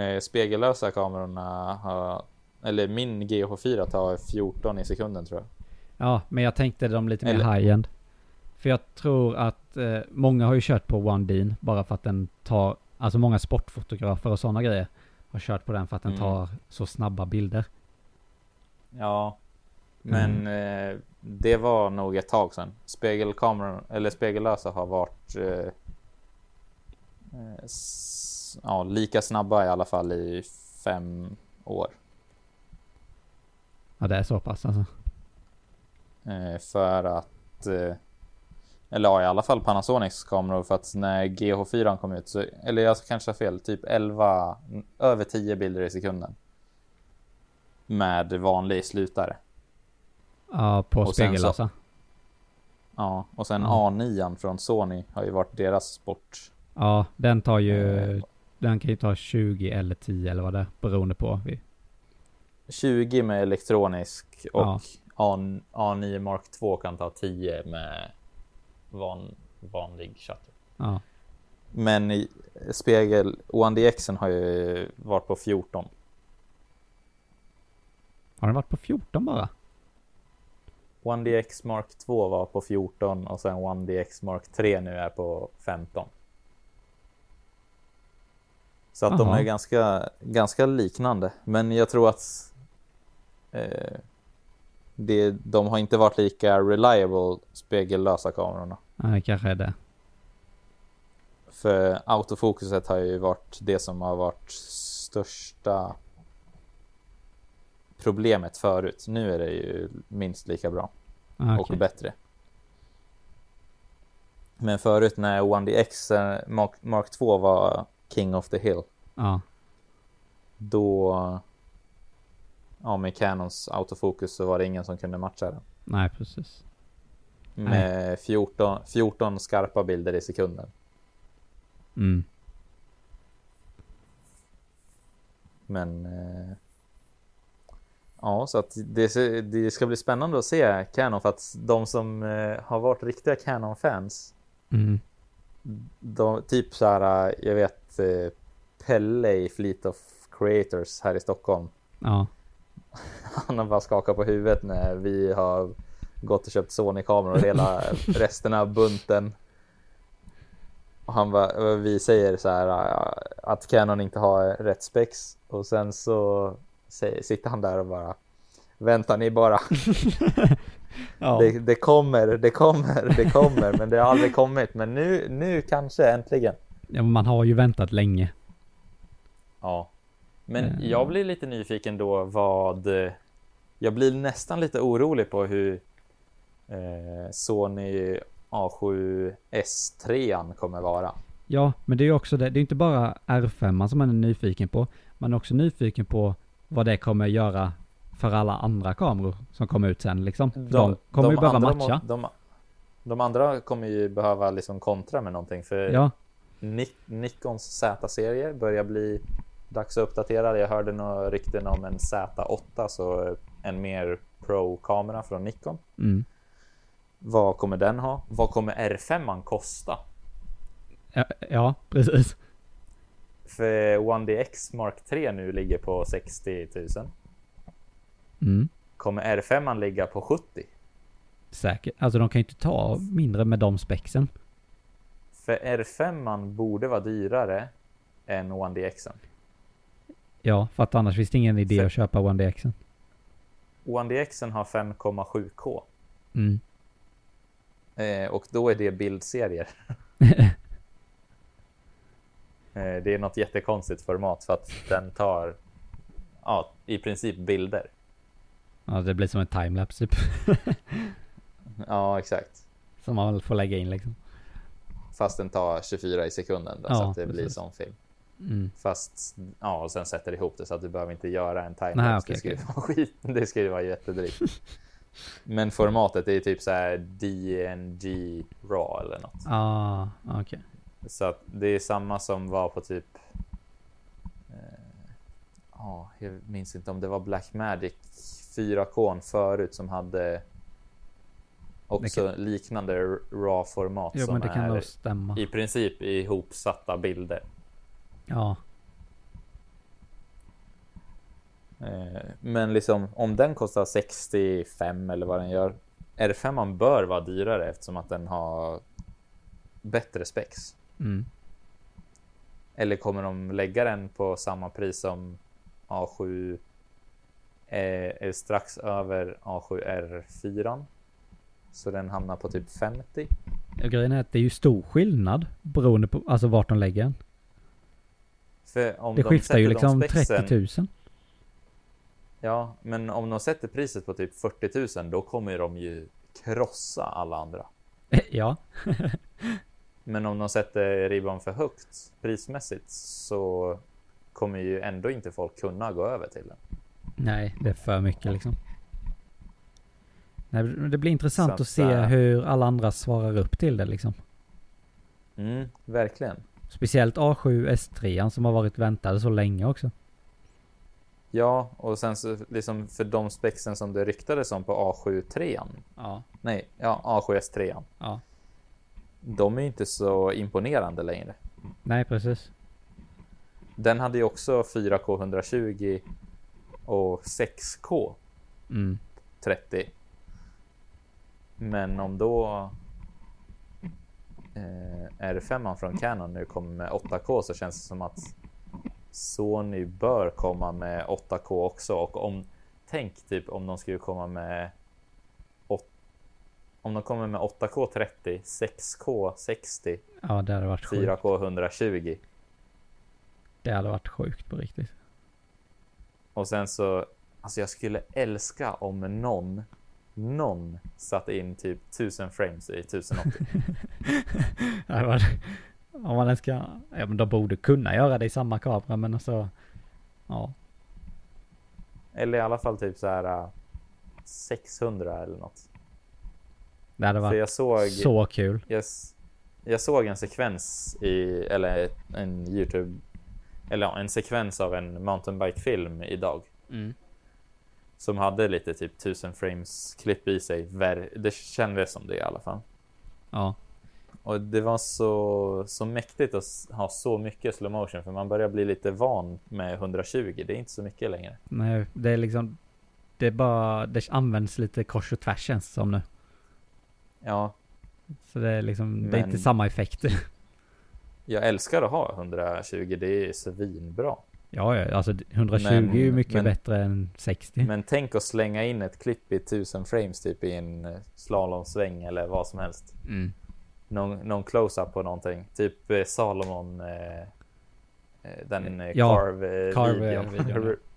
Eh, spegellösa kamerorna har, eller min GH4 tar 14 i sekunden tror jag. Ja, men jag tänkte de lite mer Eller- high-end. För jag tror att eh, många har ju kört på One Bean bara för att den tar, alltså många sportfotografer och sådana grejer har kört på den för att den Mm. tar så snabba bilder. Ja, men eh, det var nog ett tag sedan. Spegelkameror eller spegellösa har varit eh, eh, ja, lika snabba i alla fall i fem år. Ja, det är så pass alltså. Eh, för att eh, eller ja, i alla fall Panasonics kameror för att när GH4 kom ut så, eller jag kanske har fel, typ 11, över 10 bilder i sekunden. Med vanlig slutare. Ja, på Och sen så- spegellösa. Ja, och sen Ja. A9 från Sony har ju varit deras sport. Ja, den tar ju, Eh. den kan ju ta 20 eller 10 eller vad det är, beroende på. Vi- 20 med elektronisk och Ja. A, A9 Mark 2 kan ta 10 med van, vanlig shutter. Ja, Men i spegel, OneDXen har ju varit på 14. har den varit på 14 bara? OneDX Mark 2 var på 14 och sen OneDX Mark 3 nu är på 15. Så att de Jaha. är ganska, ganska liknande. Men jag tror att eh, det, de har inte varit lika reliable spegellösa kamerorna. Nej, kanske är det. För autofokuset har ju varit det som har varit största problemet förut. Nu är det ju minst lika bra. Ah, och bättre. Men förut när OneDX eh, Mark, Mark 2 var King of the Hill, Ja, då ja, med Canons autofokus så var det ingen som kunde matcha den. nej precis. Med 14, 14 skarpa bilder i sekunden. Mm. Men eh, ja, så att det, det ska bli spännande att se Canon för att de som eh, har varit riktiga Canon-fans Mm. de, typ så här, jag vet eh, Pelle i Fleet of Creators här i Stockholm. Ja, Han har bara skakat på huvudet när vi har gått och köpt Sony-kameror och hela resten av bunten. Och han bara, vi säger så här att Canon inte har rätt spex och sen så sitter han där och bara Vänta ni bara, ja. det, det kommer, det kommer, det kommer, men det har aldrig kommit. Men nu, nu kanske äntligen. ja man har ju väntat länge. Ja. Men Eh. jag blir lite nyfiken då vad... Jag blir nästan lite orolig på hur eh, Sony A7S3 kommer vara. Ja, men det är ju också det. Det är inte bara R5 som man är nyfiken på. Man är också nyfiken på vad det kommer göra för alla andra kameror som kommer ut sen liksom. För De, kommer ju behöva matcha. De, de andra kommer ju behöva liksom kontra med någonting för Ja, Nik- Nikons Z-serie börjar bli dags att uppdatera. Jag hörde några rykten om en Z8, så en mer pro-kamera från Nikon. mm. Vad kommer den ha? Vad kommer R5 kosta? ja, ja, precis. För One DX Mark 3 nu ligger på 60 000. Mm. Kommer R5 ligga på 70? Säkert. Alltså de kan ju inte ta mindre med de spexen. För R5 borde vara dyrare än One DX. Ja, för att annars finns det ingen idé För- att köpa One DXen. One DX har 5,7K Mm. eh, och då är det bildserier. Eh, det är något jättekonstigt format för att den tar ja, i princip bilder. Ja, det blir som en timelapse typ. Ja, exakt. Som man får lägga in liksom. Fast den tar 24 i sekunden då, så Ja, att det blir precis. som film. Mm. Fast ja, och sen sätter ihop det så att du behöver inte göra en timelapse. okej, det ju okej. vara skit. Det ju vara jättedrygt. Men formatet är typ så här DNG RAW eller något. Ah, okej. Så att det är samma som var på typ. eh, Ja, jag minns inte om det var Blackmagic 4K förut som hade. Också liknande RAW-format Jo, som kan är i princip ihopsatta bilder. Ja. Eh, Men liksom om den kostar 65 eller vad den gör. R5 bör vara dyrare eftersom att den har bättre specs. Mm. Eller kommer de lägga den på samma pris som A7 är, är strax över A7R4? Så den hamnar på typ 50. Och grejen är att det är ju stor skillnad beroende på alltså vart de lägger den. För om Det de skiftar ju liksom spexen- 30 000. Ja, men om de sätter priset på typ 40 000 då kommer de ju krossa alla andra. ja. Men om de sätter ribban för högt prismässigt så kommer ju ändå inte folk kunna gå över till den. Nej, det är för mycket liksom. Nej, det blir intressant Så att, se äh, hur alla andra svarar upp till det liksom. Mm, verkligen. Speciellt A7 S3 som har varit väntade så länge också. Ja, och sen så liksom för de spexen som det ryktades om på A7 3 Ja. Nej, ja, A7S 3 Ja. De är inte så imponerande längre. Nej, precis. Den hade ju också 4K 120 och 6K Mm. 30. Men om då eh, R5 från Canon nu kommer med 8K så känns det som att Sony bör komma med 8K också och om tänk typ om de skulle komma med om de kommer med 8K 30, 6K 60, Ja, det hade varit sjukt. 4K 120 Det hade varit sjukt på riktigt. och sen så alltså jag skulle älska om någon någon satte in typ 1000 frames i 1080. Det hade varit... Om man ens ska... Ja, men de borde kunna göra det i samma kamera, men alltså... Ja. Eller i alla fall typ så här äh, 600 eller något. Det hade varit jag såg, så kul. jag, jag såg en sekvens i, eller en Youtube, eller ja, en sekvens av en mountainbike-film idag. Mm. Som hade lite typ 1000 frames klipp i sig. Det kändes som det i alla fall. Ja. Och det var så, så mäktigt att ha så mycket slow motion för man börjar bli lite van med 120. Det är inte så mycket längre. Nej, det är liksom... Det är bara... Det används lite kors och tvärs känns det som nu. Ja, Så det är liksom... Det är Men- inte samma effekt. jag älskar att ha 120. Det är svinbra. ja, ja, alltså 120 Men- är ju mycket men- bättre än 60. Men tänk att slänga in ett klipp i 1000 frames typ i en eh, slalomsväng eller vad som helst. Mm. Någon, någon close-up på någonting. Typ eh, Salomon eh, eh, den Ja, Carve-videon. Carve-videon,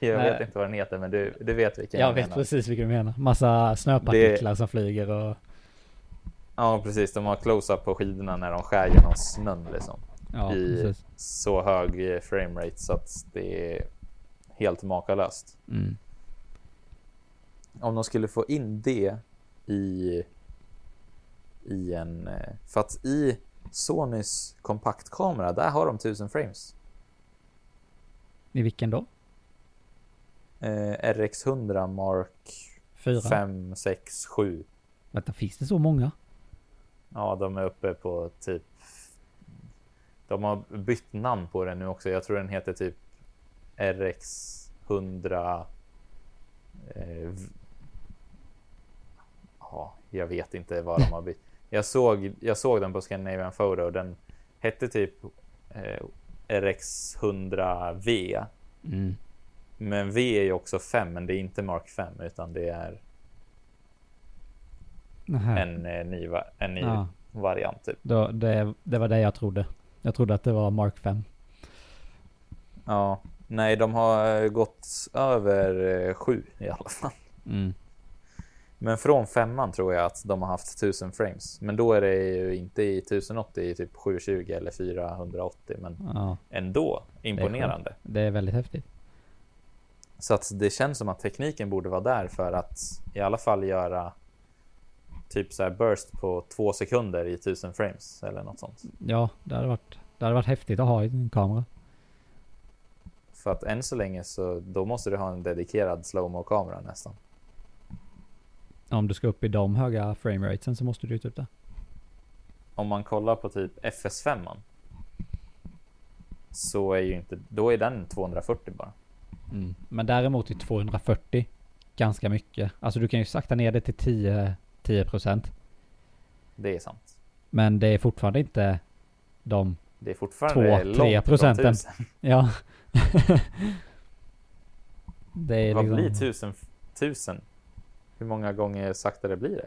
jag Nej. vet inte vad den heter, men du, du vet vilken Jag vet menar. precis vilken du menar. Massa snöpartiklar som flyger och... Ja, precis. De har close-up på skidorna när de skär genom snön liksom. Ja, I precis. så hög eh, framerate så att det är helt makalöst. Mm. Om de skulle få in det i i en eh, för att i Sonys kompaktkamera där har de 1000 frames. I vilken då? Eh, RX100 Mark Fyra? 5, 6, 7. Vänta, finns det så många? Ja, de är uppe på typ. De har bytt namn på den nu också. Jag tror den heter typ RX100. Eh, v- ja, jag vet inte vad de har bytt. Jag såg, jag såg den på Scandinavian Photo. Den hette typ eh, RX100V. Mm. Men V är ju också 5, men det är inte Mark 5 utan det är Nähä. en eh, ny, en ny Ja. variant. Typ. Då, det, det var det jag trodde. Jag trodde att det var Mark 5. Ja, nej, de har eh, gått över 7 i alla fall. Mm. Men från femman tror jag att de har haft 1000 frames. Men då är det ju inte i 1080, i typ 720 eller 480. Men Ja, ändå imponerande. det är väldigt häftigt. Så att det känns som att tekniken borde vara där för att i alla fall göra typ så här burst på två sekunder i 1000 frames eller något sånt. Ja, det hade varit, det hade varit häftigt att ha i din kamera. För att än så länge så då måste du ha en dedikerad slowmo kamera nästan. Om du ska upp i de höga frameratesen så måste du ju typ det. om man kollar på typ FS5 så är ju inte, då är den 240 bara. Mm. Men däremot i 240 ganska mycket. Alltså du kan ju sakta ner det till 10, 10 procent. Det är sant. Men det är fortfarande inte de, Det är fortfarande Två, långt tre ifrån procenten. 1000. ja. det är Vad liksom blir 1000? 1000? Hur många gånger saktare blir det?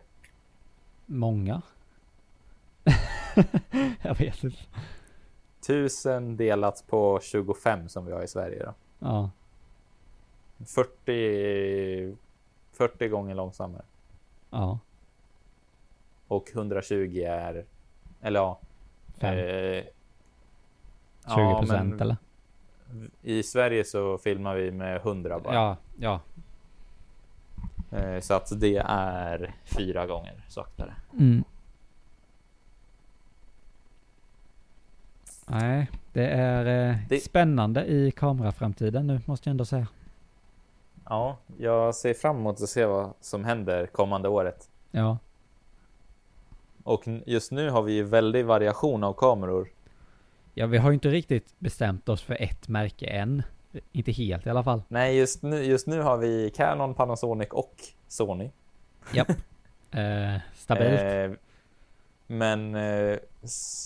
många. jag vet inte. 1000 delat på 25 som vi har i Sverige då. Ja, 40, 40 gånger långsammare. ja. Och 120 är, eller ja. Eh, 20 ja, procent eller? I Sverige så filmar vi med 100 bara. Ja, ja. Eh, Så att det är fyra gånger saktare. Mm. Nej, det är eh, Det- spännande i kameraframtiden nu måste jag ändå säga. Ja, jag ser fram emot att se vad som händer kommande året. Ja, Och just nu har vi ju väldig variation av kameror. ja vi har ju inte riktigt bestämt oss för ett märke än. Inte helt i alla fall. Nej, just nu, just nu har vi Canon, Panasonic och Sony. Japp. eh, stabilt. Eh, men eh,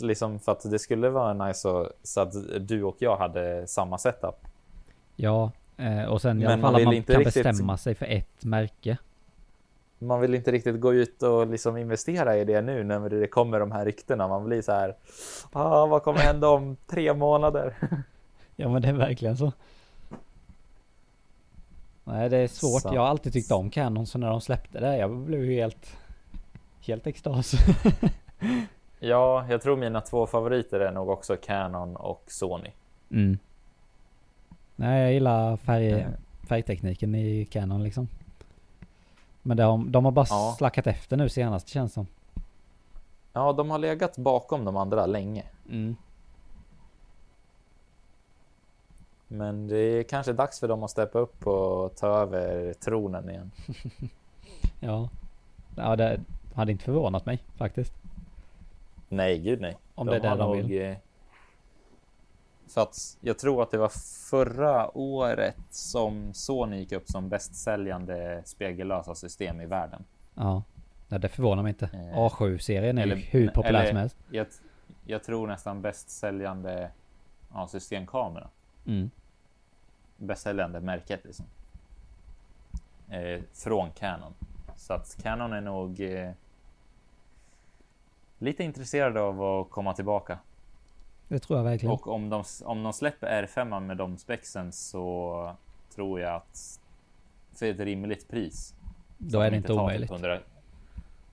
liksom för att det skulle vara nice så, så att du och jag hade samma setup. Ja, eh, och sen i Men alla man fall att vill man inte kan riktigt- bestämma sig för ett märke. Man vill inte riktigt gå ut och liksom investera i det nu när det kommer de här ryktena. Man blir så här. Ah, vad kommer hända om tre månader? Ja men det är verkligen så. Nej det är svårt. Så. Jag har alltid tyckt om Canon så när de släppte det, jag blev ju helt, helt extas. Ja, jag tror mina två favoriter är nog också Canon och Sony. Mm. Nej jag gillar färg, Eh. färgtekniken i Canon liksom. Men de, de har bara Ja. slackat efter nu senast känns som. Ja, de har legat bakom de andra länge. Mm. Men det är kanske dags för dem att steppa upp och ta över tronen igen. Ja. Ja det hade inte förvånat mig faktiskt. Nej, gud nej. Om det är det de vill. För att jag tror att det var förra året som Sony gick upp som bäst säljande spegellösa system i världen. Ja. Nej, det förvånar mig inte. Eh, A7-serien är eller- hur populär eller- som helst. Jag, jag tror nästan bäst säljande ja, systemkamera. Mm. Bäst säljande märket liksom. Eh, från Canon. Så att Canon är nog eh, lite intresserade av att komma tillbaka. Det tror jag verkligen. Och om de, om de släpper R5 med de spexen så tror jag att för ett rimligt pris. Då är det inte typ omöjligt. 100.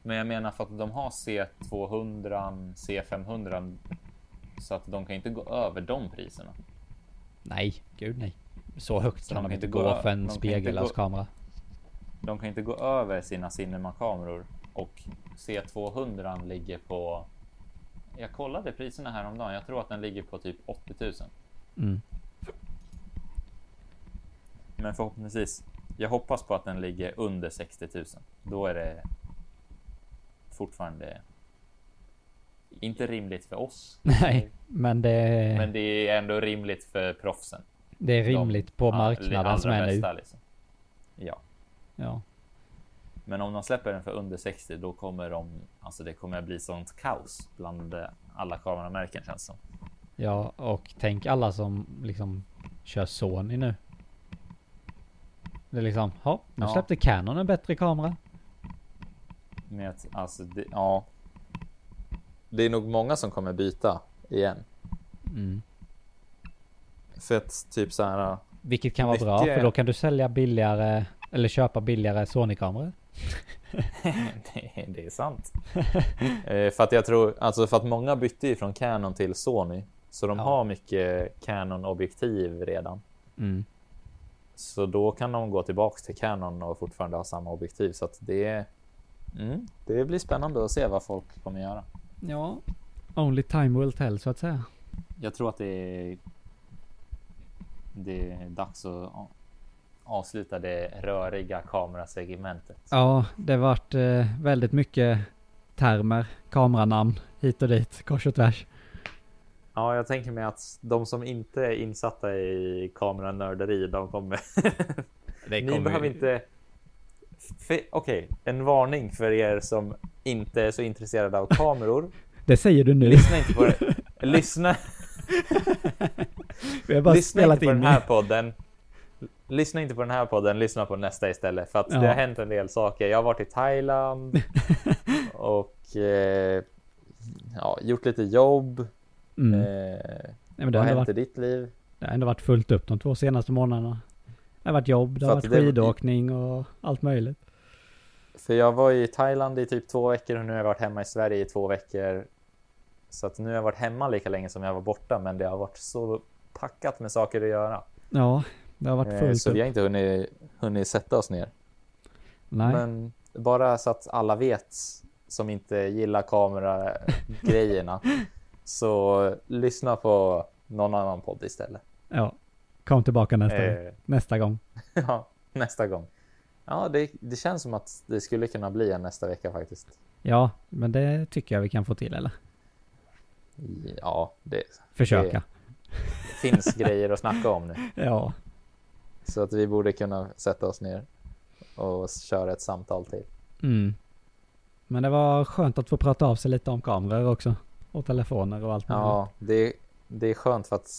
Men jag menar för att de har C200, C500 så att de kan inte gå över de priserna. Nej, gud nej. Så högt Så kan de de inte gå gå- för en kan inte spegellös gå- kamera. De kan inte gå över sina cinema-kameror och C200 ligger på. Jag kollade priserna häromdagen. Jag tror att den ligger på typ 80 000. Mm. Men förhoppningsvis. Jag hoppas på att den ligger under 60 000. Då är det fortfarande inte rimligt för oss. Nej, men det, Men det är ändå rimligt för proffsen. det är rimligt på De marknaden allra som är nu. Liksom. Ja, Ja. Men om de släpper den för under 60 då kommer de, alltså det kommer att bli sånt kaos bland alla kameramärken känns som. ja, och tänk alla som liksom kör Sony nu. Det är liksom, ja, nu Ja. släppte Canon en bättre kamera. Med att, alltså, det, ja. Det är nog många som kommer byta igen. Mm. För att typ så här. Vilket kan vara bra, Mycket- för då kan du sälja billigare, eller köpa billigare Sony-kameror. det, det är sant. eh, för att jag tror, alltså för att många bytte ju från Canon till Sony. Så de Ja. har mycket Canon-objektiv redan. Mm. Så då kan de gå tillbaks till Canon och fortfarande ha samma objektiv. Så att det, mm, det blir spännande att se vad folk kommer göra. Ja, only time will tell så att säga. Jag tror att det är, det är dags att avsluta det röriga kamerasegmentet. Ja, det vart eh, väldigt mycket termer, kameranamn hit och dit, kors och tvärs. Ja, jag tänker mig att de som inte är insatta i kameranörderi, de kommer... Det Ni behöver inte... Okej, en varning för er som inte är så intresserade av kameror. Det säger du nu. Lyssna inte på det. Lyssna, Vi har bara lyssna spelat inte på in den här podden. Lyssna inte på den här podden, lyssna på nästa istället. För att Ja. det har hänt en del saker. Jag har varit i Thailand och eh, ja, gjort lite jobb. Mm. Eh, Nej, men vad det, har hänt varit, i ditt liv? det har ändå varit fullt upp de två senaste månaderna. Det har varit jobb, det har varit skidåkning och allt möjligt. För jag var i Thailand i typ två veckor och nu har jag varit hemma i Sverige i två veckor. Så att nu har jag varit hemma lika länge som jag var borta, men det har varit så packat med saker att göra. Ja, det har varit Eh, fullt så vi har inte hunnit, hunnit sätta oss ner. Nej, Men bara så att alla vet som inte gillar kameragrejerna. så lyssna på någon annan podd istället. ja. Kom tillbaka nästa, Eh, nästa gång. ja, nästa gång. Ja, det, det känns som att det skulle kunna bli en nästa vecka faktiskt. Ja, men det tycker jag vi kan få till, eller? Ja, det, Försöka. det finns grejer att snacka om nu. Ja, Så att vi borde kunna sätta oss ner och köra ett samtal till. mm. Men det var skönt att få prata av sig lite om kameror också. Och telefoner och allt. Ja, det, det är skönt för att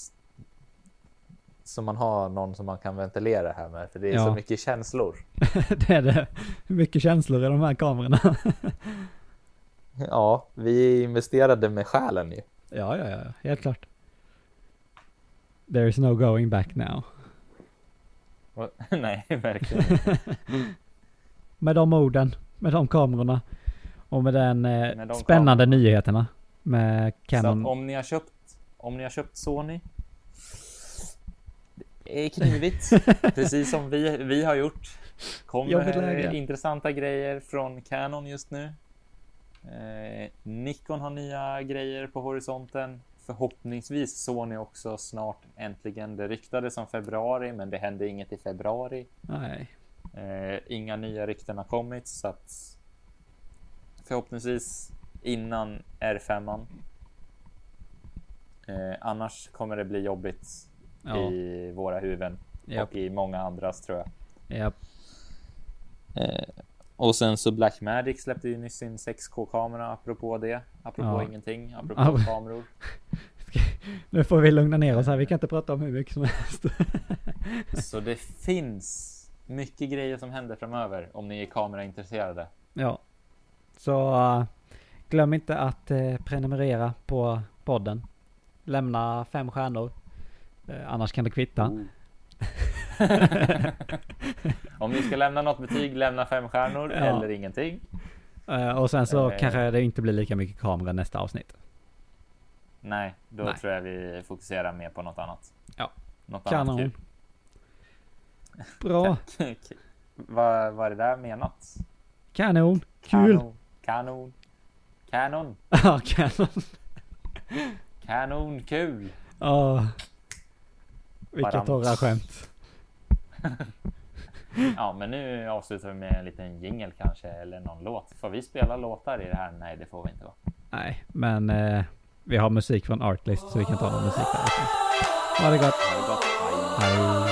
så man har någon som man kan ventilera här med. För det är Ja. så mycket känslor. det är det. Mycket känslor i de här kamerorna. Ja, vi investerade med själen ju. ja, ja, ja, helt klart. There is no going back now. Nej, verkligen inte. Med de orden, med de kamerorna och med den eh, Med de spännande kamerorna. nyheterna med Så Canon. att om ni har köpt, om ni har köpt Sony. Det är knivigt, precis som vi, vi har gjort. Kommer läge. intressanta grejer från Canon just nu. Eh, Nikon har nya grejer på horisonten. Förhoppningsvis Sony också snart äntligen. Det ryktades om februari, men det hände inget i februari. Nej. Eh, inga nya rykten har kommit så att förhoppningsvis innan R5. Eh, annars kommer det bli jobbigt Ja. i våra huvuden Japp. och i många andras tror jag. Japp. Eh, och sen så Blackmagic släppte ju nyss sin 6K-kamera apropå det. Apropå Ja. ingenting, apropå Ja. kameror. Nu får vi lugna ner oss här. Vi kan inte prata om hur mycket som helst. Så det finns mycket grejer som händer framöver om ni är kameraintresserade. ja. Så uh, glöm inte att uh, prenumerera på podden. lämna fem stjärnor. Eh, annars kan det kvitta. Oh. Om ni ska lämna något betyg, lämna fem stjärnor Ja. eller ingenting. Eh, och sen så Eh. kanske det inte blir lika mycket kamera nästa avsnitt. Nej, då Nej. tror jag vi fokuserar mer på något annat. Ja. Något annat Kanon. kul. Bra. vad, är det där menat? Kanon. Kul. Kanon. Kanon. Ja, kanon. Kanon kul. Ja. Vilka Badam. torra skämt. Ja, men nu avslutar vi med en liten jingle kanske eller någon låt. Får vi spela låtar i det här? Nej, det får vi inte va? Nej, men eh, vi har musik från Artlist så vi kan ta någon musik där. Ha det gott. Ha det gott. Hej. Hej.